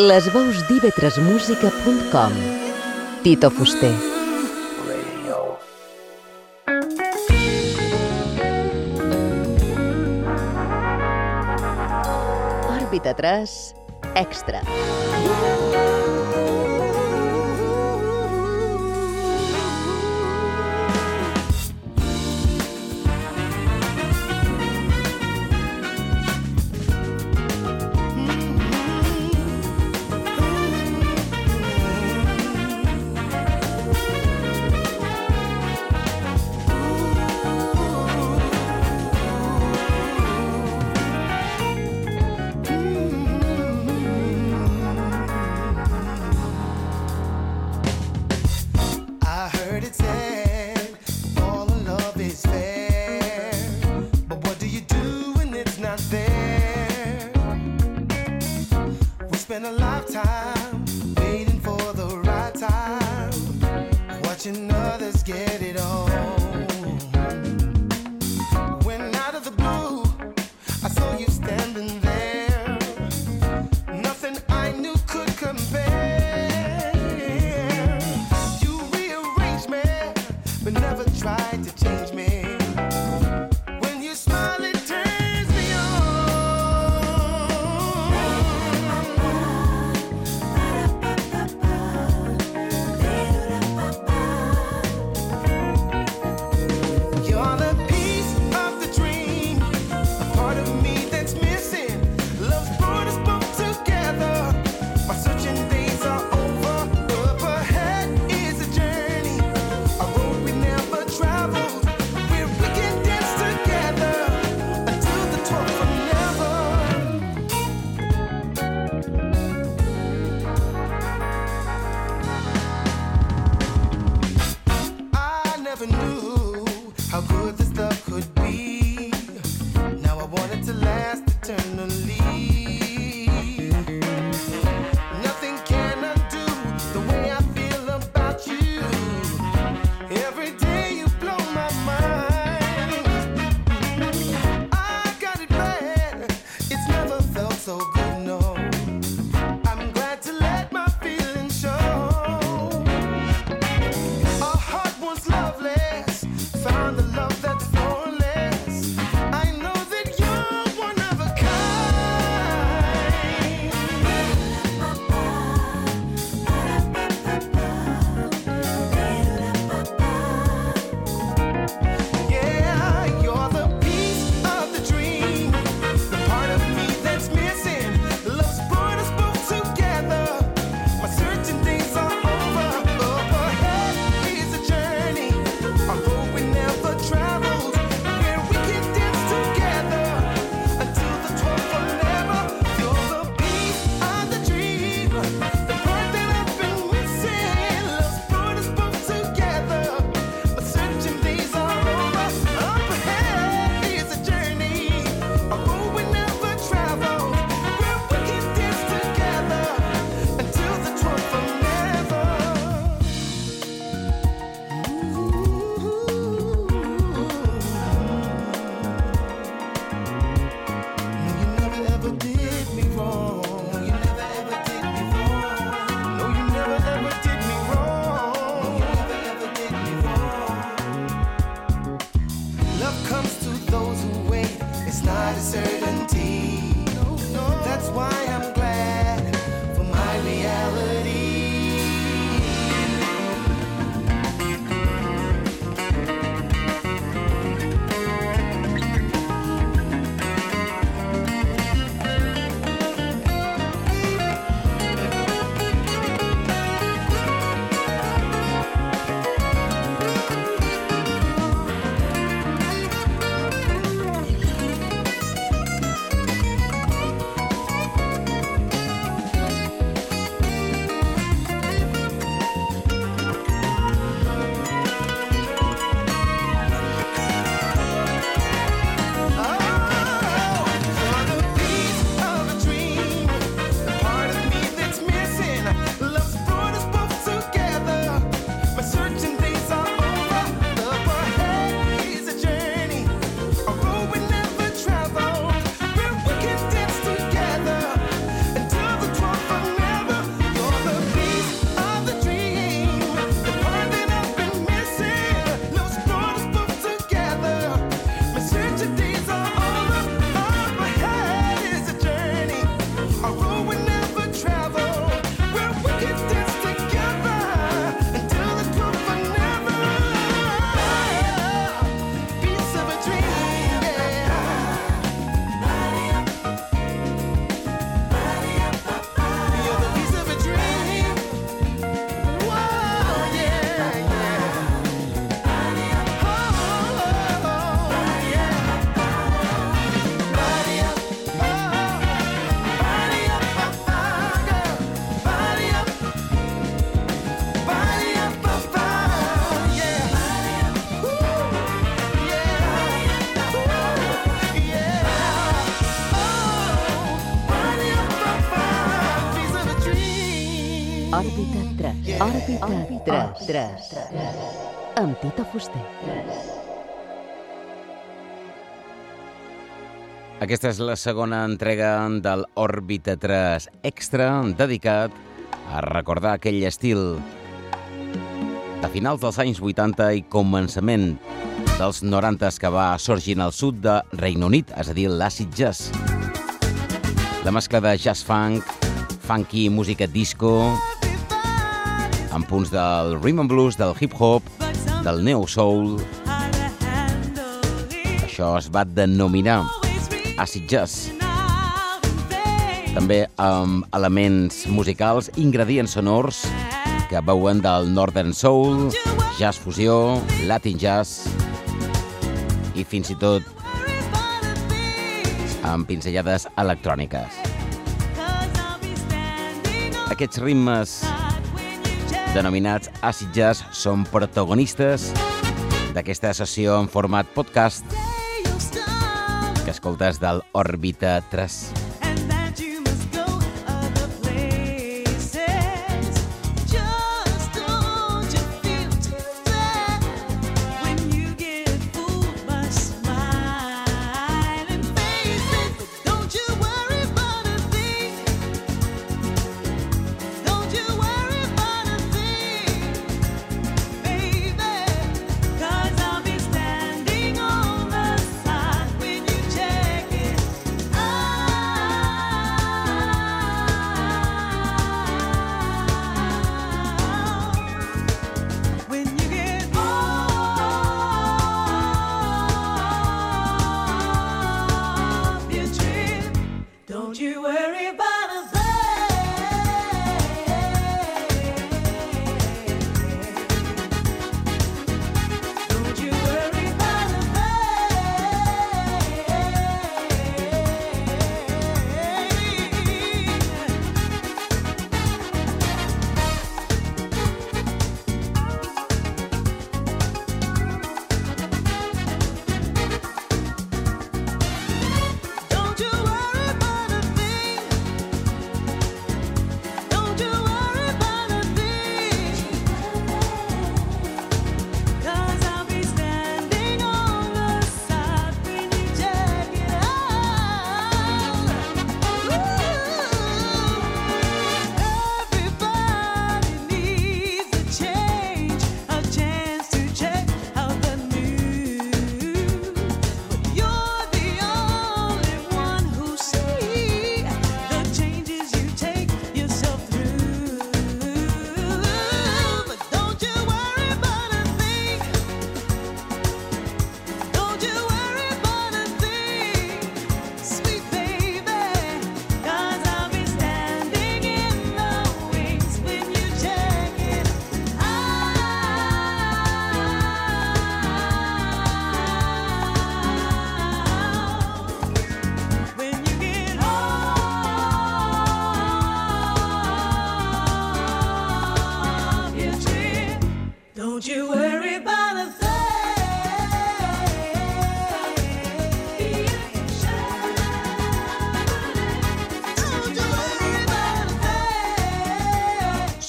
Les veus d'ivetresmusica.com Tito Fuster. Òrbita 3 Extra Extra. Òrbita 3. Òrbita 3. 3. Amb Tito Fuster. Aquesta és la segona entrega del Òrbita 3 Extra dedicat a recordar aquell estil de finals dels anys 80 i començament dels 90 que va sorgint al sud de Regne Unit, és a dir, l'acid jazz. La mescla de jazz funk, funky, música disco, amb punts del rhythm and blues, del hip-hop, del neo-soul. Això es va denominar acid jazz. També amb elements musicals, ingredients sonors que veuen del northern soul, jazz fusió, latin jazz i fins i tot amb pinzellades electròniques. Aquests ritmes denominats acid jazz són protagonistes d'aquesta sessió en format podcast que escoltes del Òrbita 3.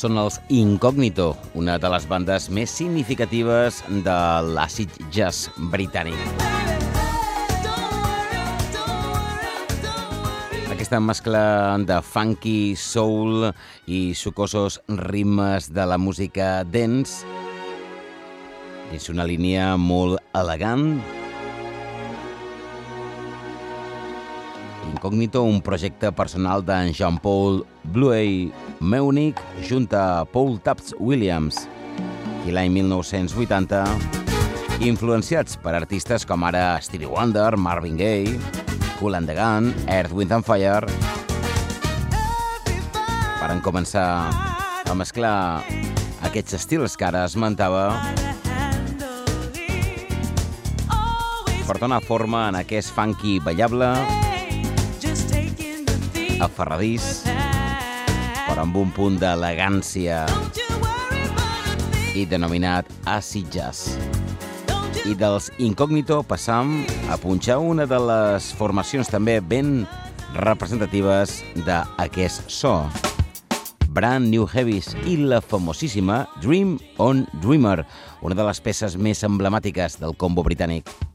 Són els Incógnito, una de les bandes més significatives de l'àcid jazz britànic. Aquesta mescla de funky, soul i sucosos ritmes de la música dance és una línia molt elegant. Incógnito, un projecte personal d'en Jean-Paul Bluey Meunick junt a Paul Taps Williams, i l'any 1980, influenciats per artistes com ara Stevie Wonder, Marvin Gaye, Cool and the Gun, Earth, Wind and Fire, varen començar a mesclar aquests estils que ara esmentava per donar forma en aquest funky ballable, aferradís, però amb un punt d'elegància i denominat acid jazz. I dels Incógnito passam a punxar una de les formacions també ben representatives d'aquest so. Brand New Heavies i la famosíssima Dream on Dreamer, una de les peces més emblemàtiques del combo britànic.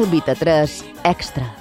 Òrbita 3 Extra.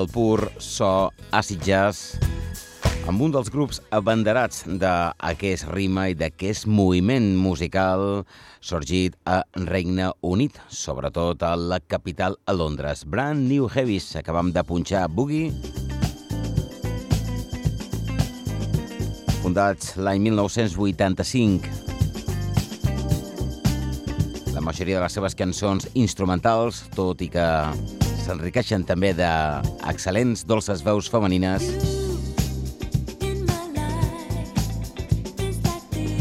el pur so acid jazz amb un dels grups abanderats d'aquest rima i d'aquest moviment musical sorgit a Regne Unit, sobretot a la capital a Londres. Brand New Heavies, acabam de punxar Boogie, fundats l'any 1985 la majoria de les seves cançons instrumentals, tot i que s'enriqueixen també d'excel·lents dolces veus femenines.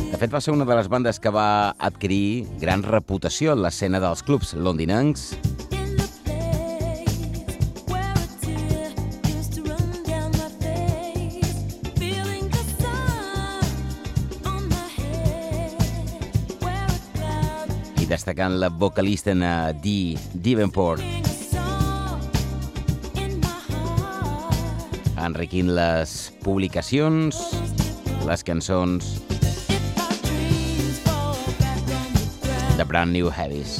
De fet, va ser una de les bandes que va adquirir gran reputació en l'escena dels clubs londinencs. destacant la vocalista eh, Dee Davenport. enriquint les publicacions, les cançons de Brand New Heavies.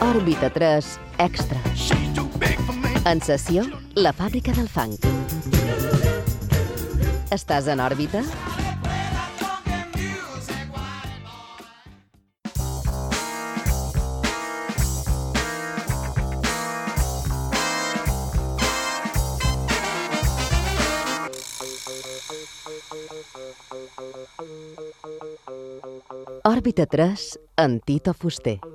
Òrbita 3 Extra. En sessió, la fàbrica del funk. Estàs en òrbita? Òrbita 3 amb Tito Fuster.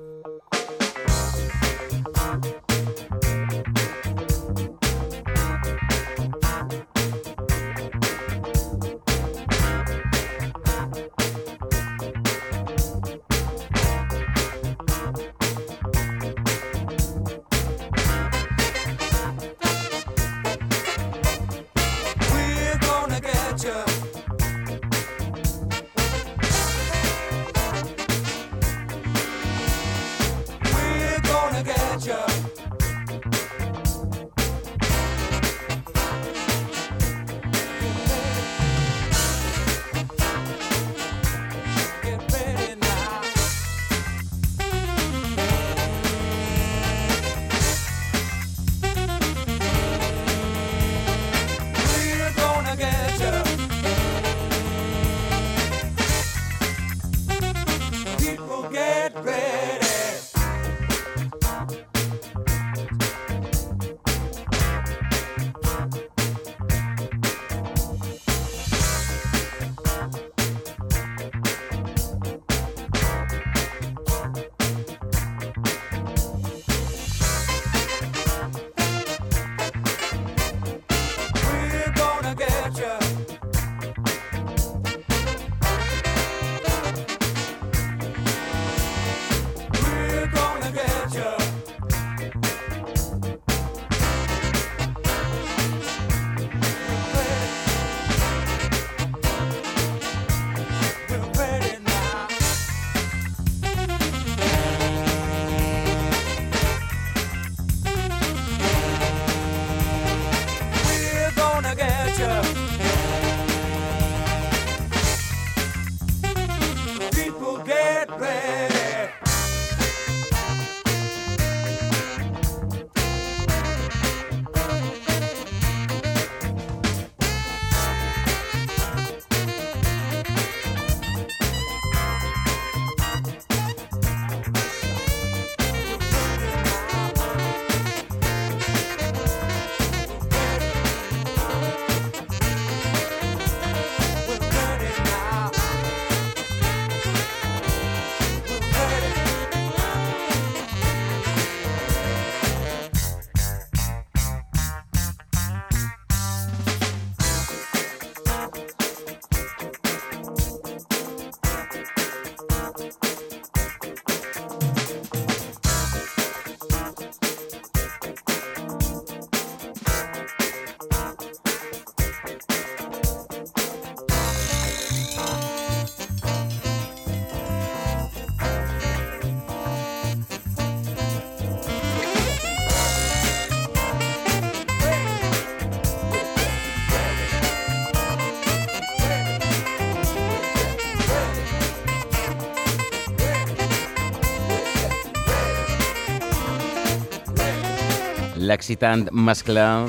L'excitant mescla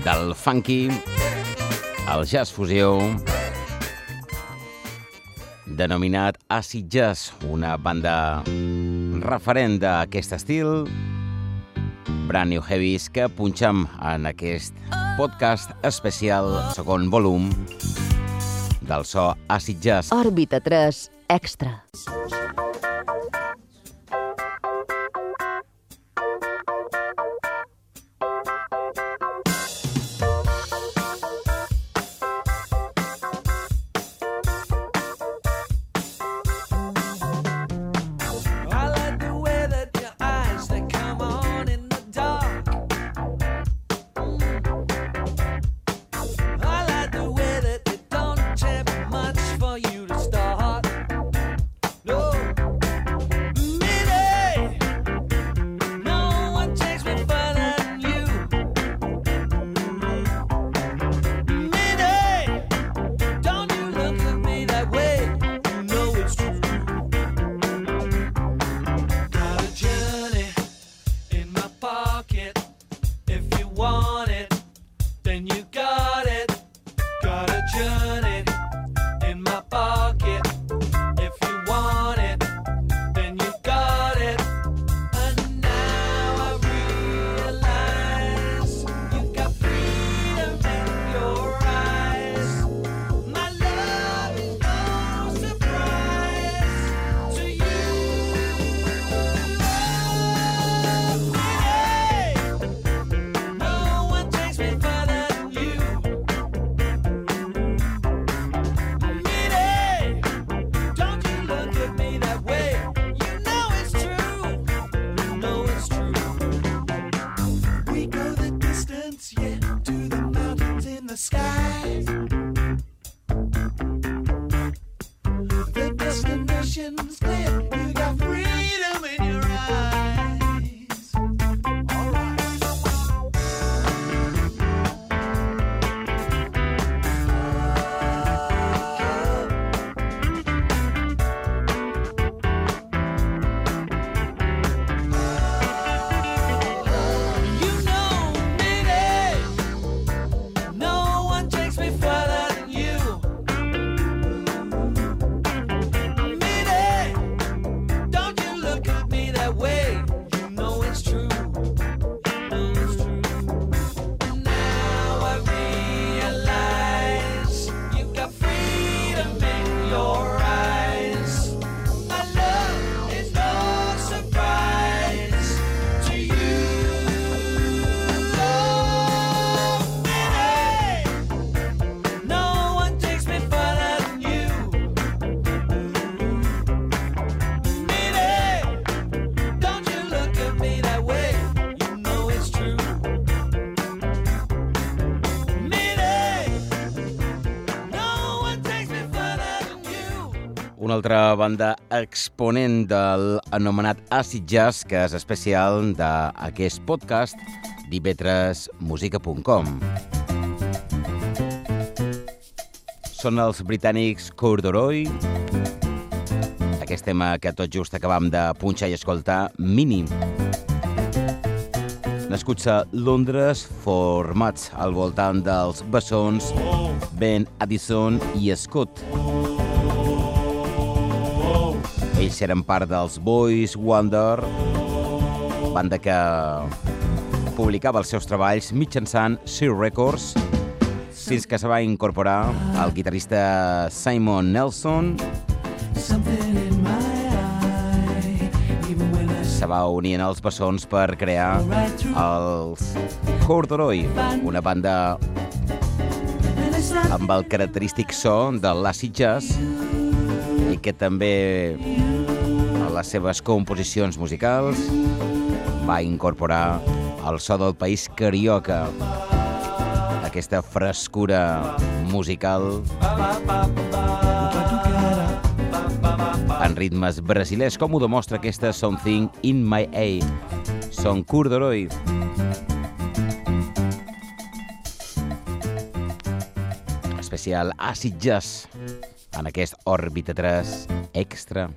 del funky, el jazz fusió, denominat Acid Jazz, una banda referent d'aquest estil, Brand New Heavies, que punxam en aquest podcast especial, segon volum, del so Acid Jazz. Òrbita 3 Extra. I altra banda exponent del anomenat Acid Jazz, que és especial d'aquest podcast d'ivetresmusica.com. Són els britànics Corduroy, aquest tema que tot just acabam de punxar i escoltar, Mínim. Nascuts a Londres, formats al voltant dels bessons Ben Addison i Scott. Ells eren part dels Boys Wonder, banda que publicava els seus treballs mitjançant Sir Records, fins que se va incorporar el guitarrista Simon Nelson, se va unir en els bessons per crear els Corduroy, una banda amb el característic so de l'acid jazz i que també a les seves composicions musicals va incorporar el so del país carioca, aquesta frescura musical en ritmes brasilers, com ho demostra aquesta Something in My A. Són Corduroy. Especial Acid Jazz en aquest Òrbita 3 extra.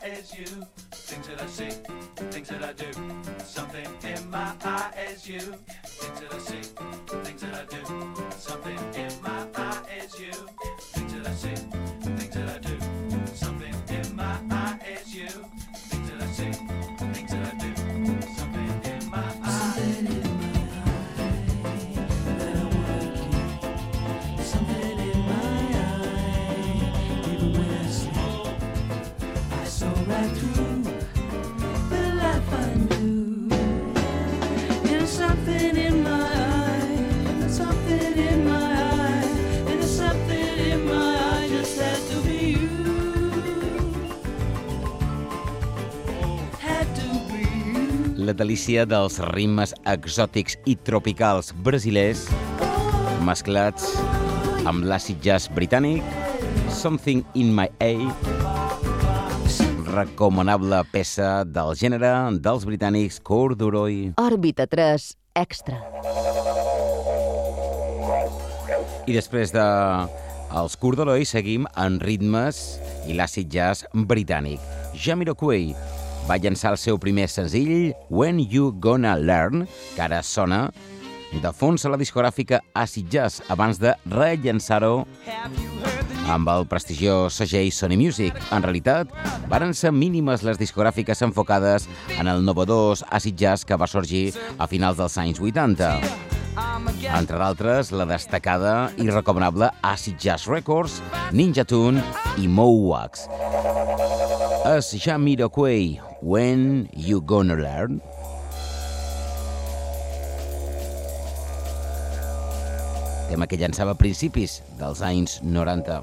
My eye is you. Things that I see, things that I do, something in my eye is you. Things that I see, delícia dels ritmes exòtics i tropicals brasilers mesclats amb l'àcid jazz britànic, Something in My A, recomanable peça del gènere dels britànics Corduroy. Òrbita 3 extra. I després de els Corduroy seguim en ritmes i l'àcid jazz britànic. Jamiroquai, va llançar el seu primer senzill, When You Gonna Learn, que ara sona de fons a la discogràfica Acid Jazz abans de rellançar-ho amb el prestigiós segell Sony Music. En realitat, varen ser mínimes les discogràfiques enfocades en el novedós Acid Jazz que va sorgir a finals dels anys 80. Entre d'altres, la destacada i recomanable Acid Jazz Records, Ninja Tune i Mowax. És Jamiroquai, When You Gonna Learn? tema que llançava a principis dels anys 90.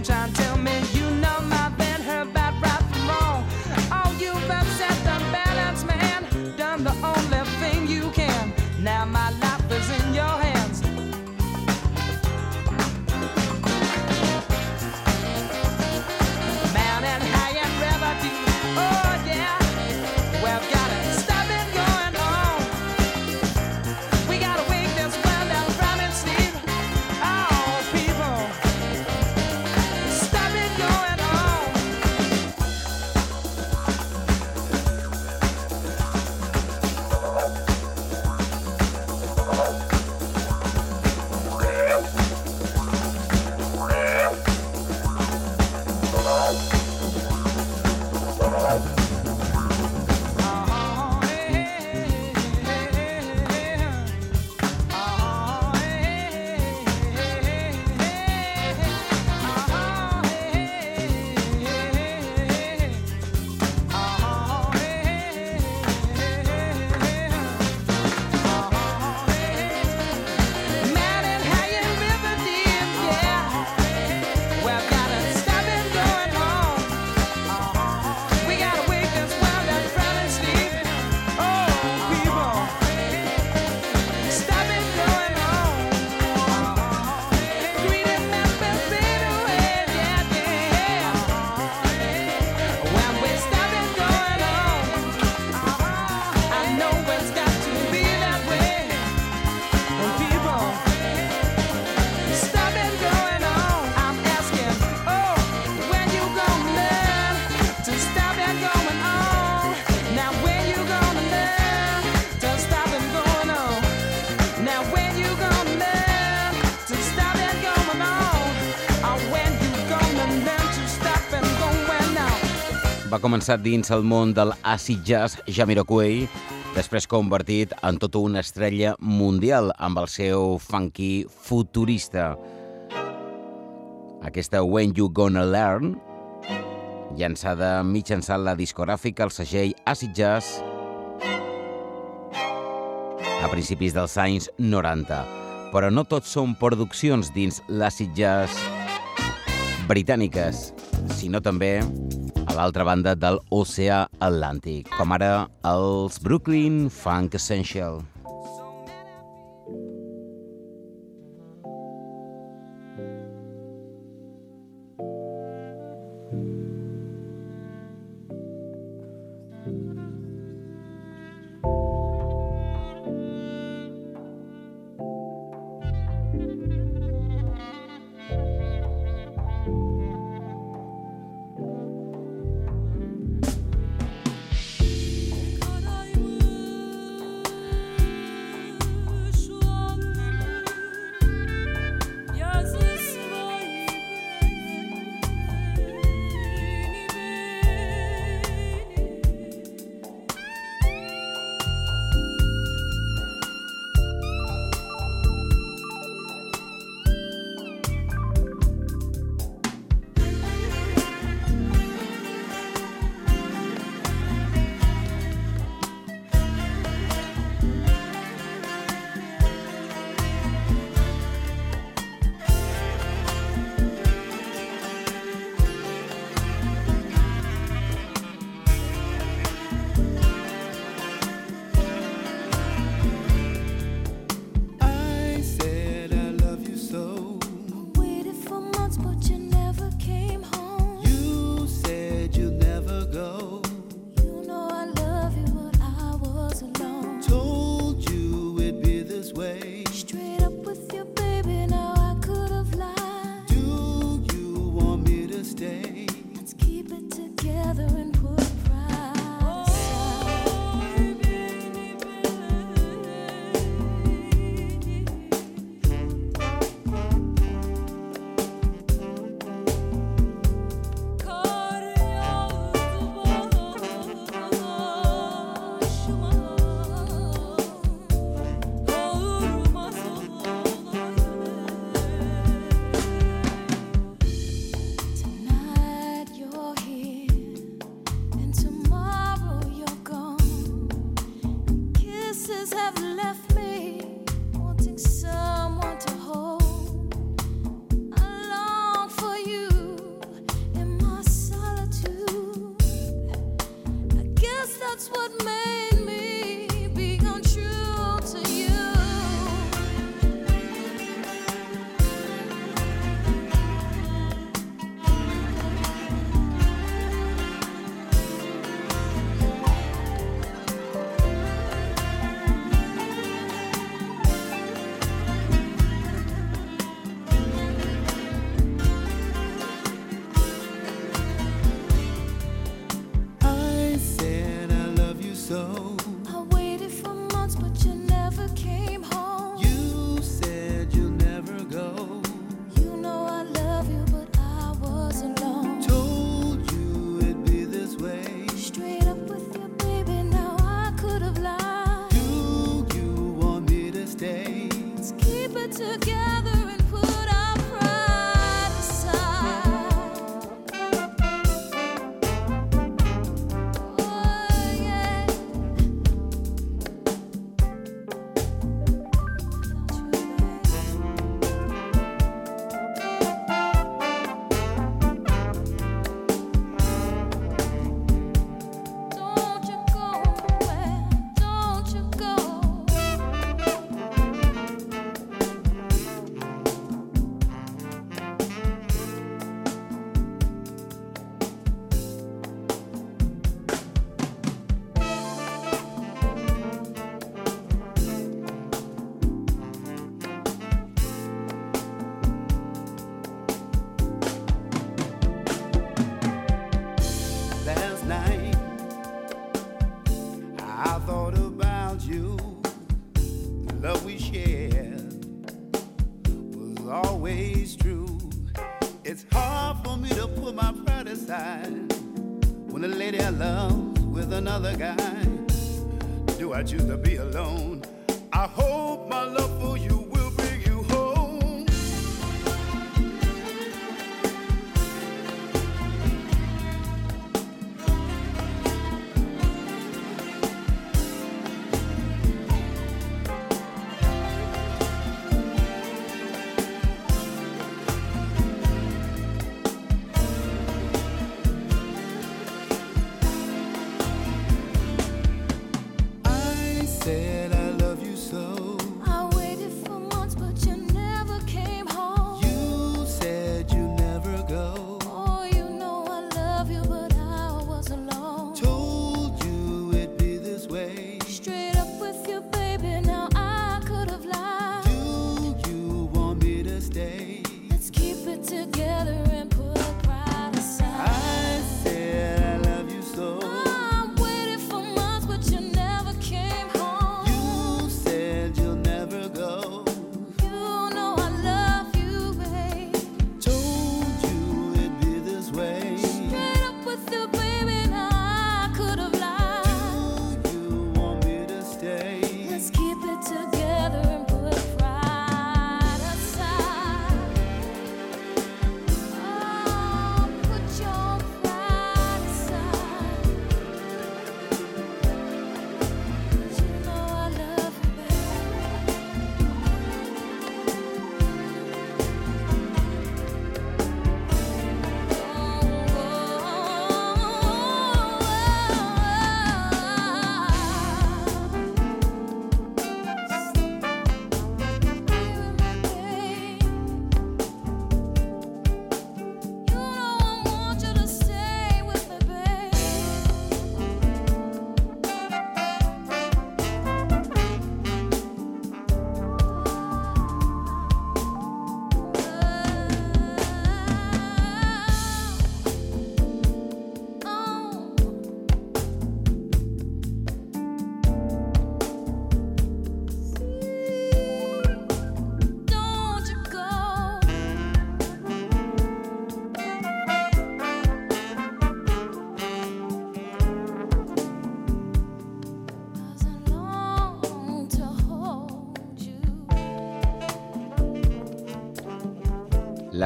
don't try and tell començat dins el món del acid jazz Jamiroquai, després convertit en tota una estrella mundial amb el seu funky futurista. Aquesta When You Gonna Learn, llançada mitjançant la discogràfica al segell Acid Jazz a principis dels anys 90. Però no tots són produccions dins l'Acid Jazz britàniques, sinó també a l'altra banda de l'oceà Atlàntic, com ara els Brooklyn Funk Essential.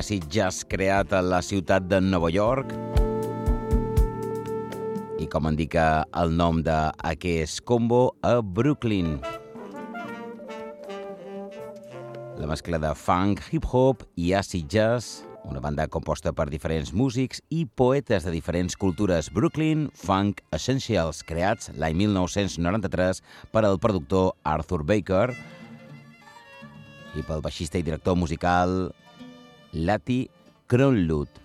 clàssic jazz creat a la ciutat de Nova York. I com indica eh, el nom d'aquest combo, a Brooklyn. La mescla de funk, hip-hop i acid jazz, una banda composta per diferents músics i poetes de diferents cultures Brooklyn Funk Essentials, creats l'any 1993 per al productor Arthur Baker i pel baixista i director musical Lati Kronlund.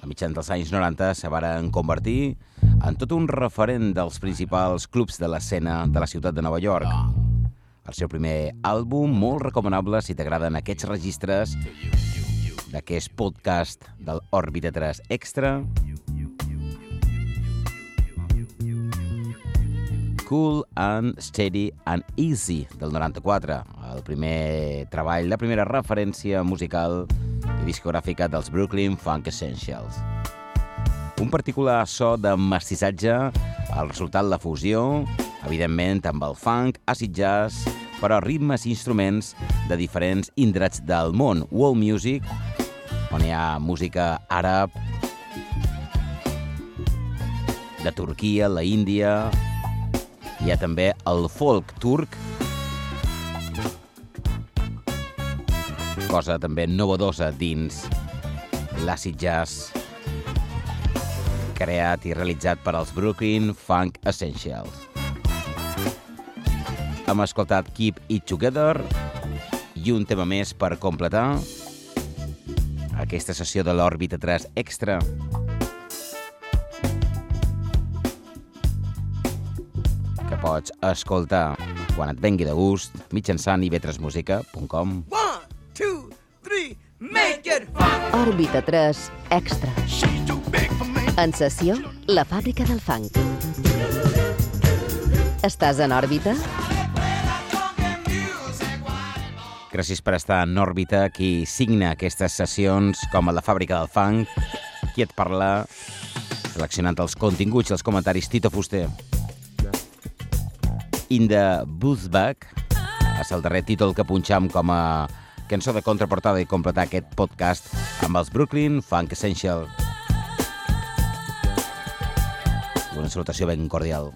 A mitjans dels anys 90 se varen convertir en tot un referent dels principals clubs de l'escena de la ciutat de Nova York. El seu primer àlbum, molt recomanable si t'agraden aquests registres d'aquest podcast del Òrbita 3 Extra. Cool and Steady and Easy, del 94. El primer treball, la primera referència musical i discogràfica dels Brooklyn Funk Essentials. Un particular so de mestissatge, el resultat la fusió, evidentment amb el funk, acid jazz, però ritmes i instruments de diferents indrets del món. World Music, on hi ha música àrab, de Turquia, la Índia, hi ha també el folk turc, cosa també novedosa dins l'acid jazz creat i realitzat per als Brooklyn Funk Essentials. Hem escoltat Keep It Together i un tema més per completar aquesta sessió de l'òrbita 3 extra. Que pots escoltar quan et vengui de gust mitjançant ivetresmusica.com One, two, three, make it fun. Òrbita 3 Extra. En sessió, la fàbrica del funk. Estàs en òrbita? Gràcies per estar en òrbita, qui signa aquestes sessions com a la fàbrica del funk, qui et parla, seleccionant els continguts i els comentaris Tito Fuster. In the Boothback és el darrer títol que punxam com a cançó de contraportada i completar aquest podcast amb els Brooklyn Funk Essential. Una salutació ben cordial.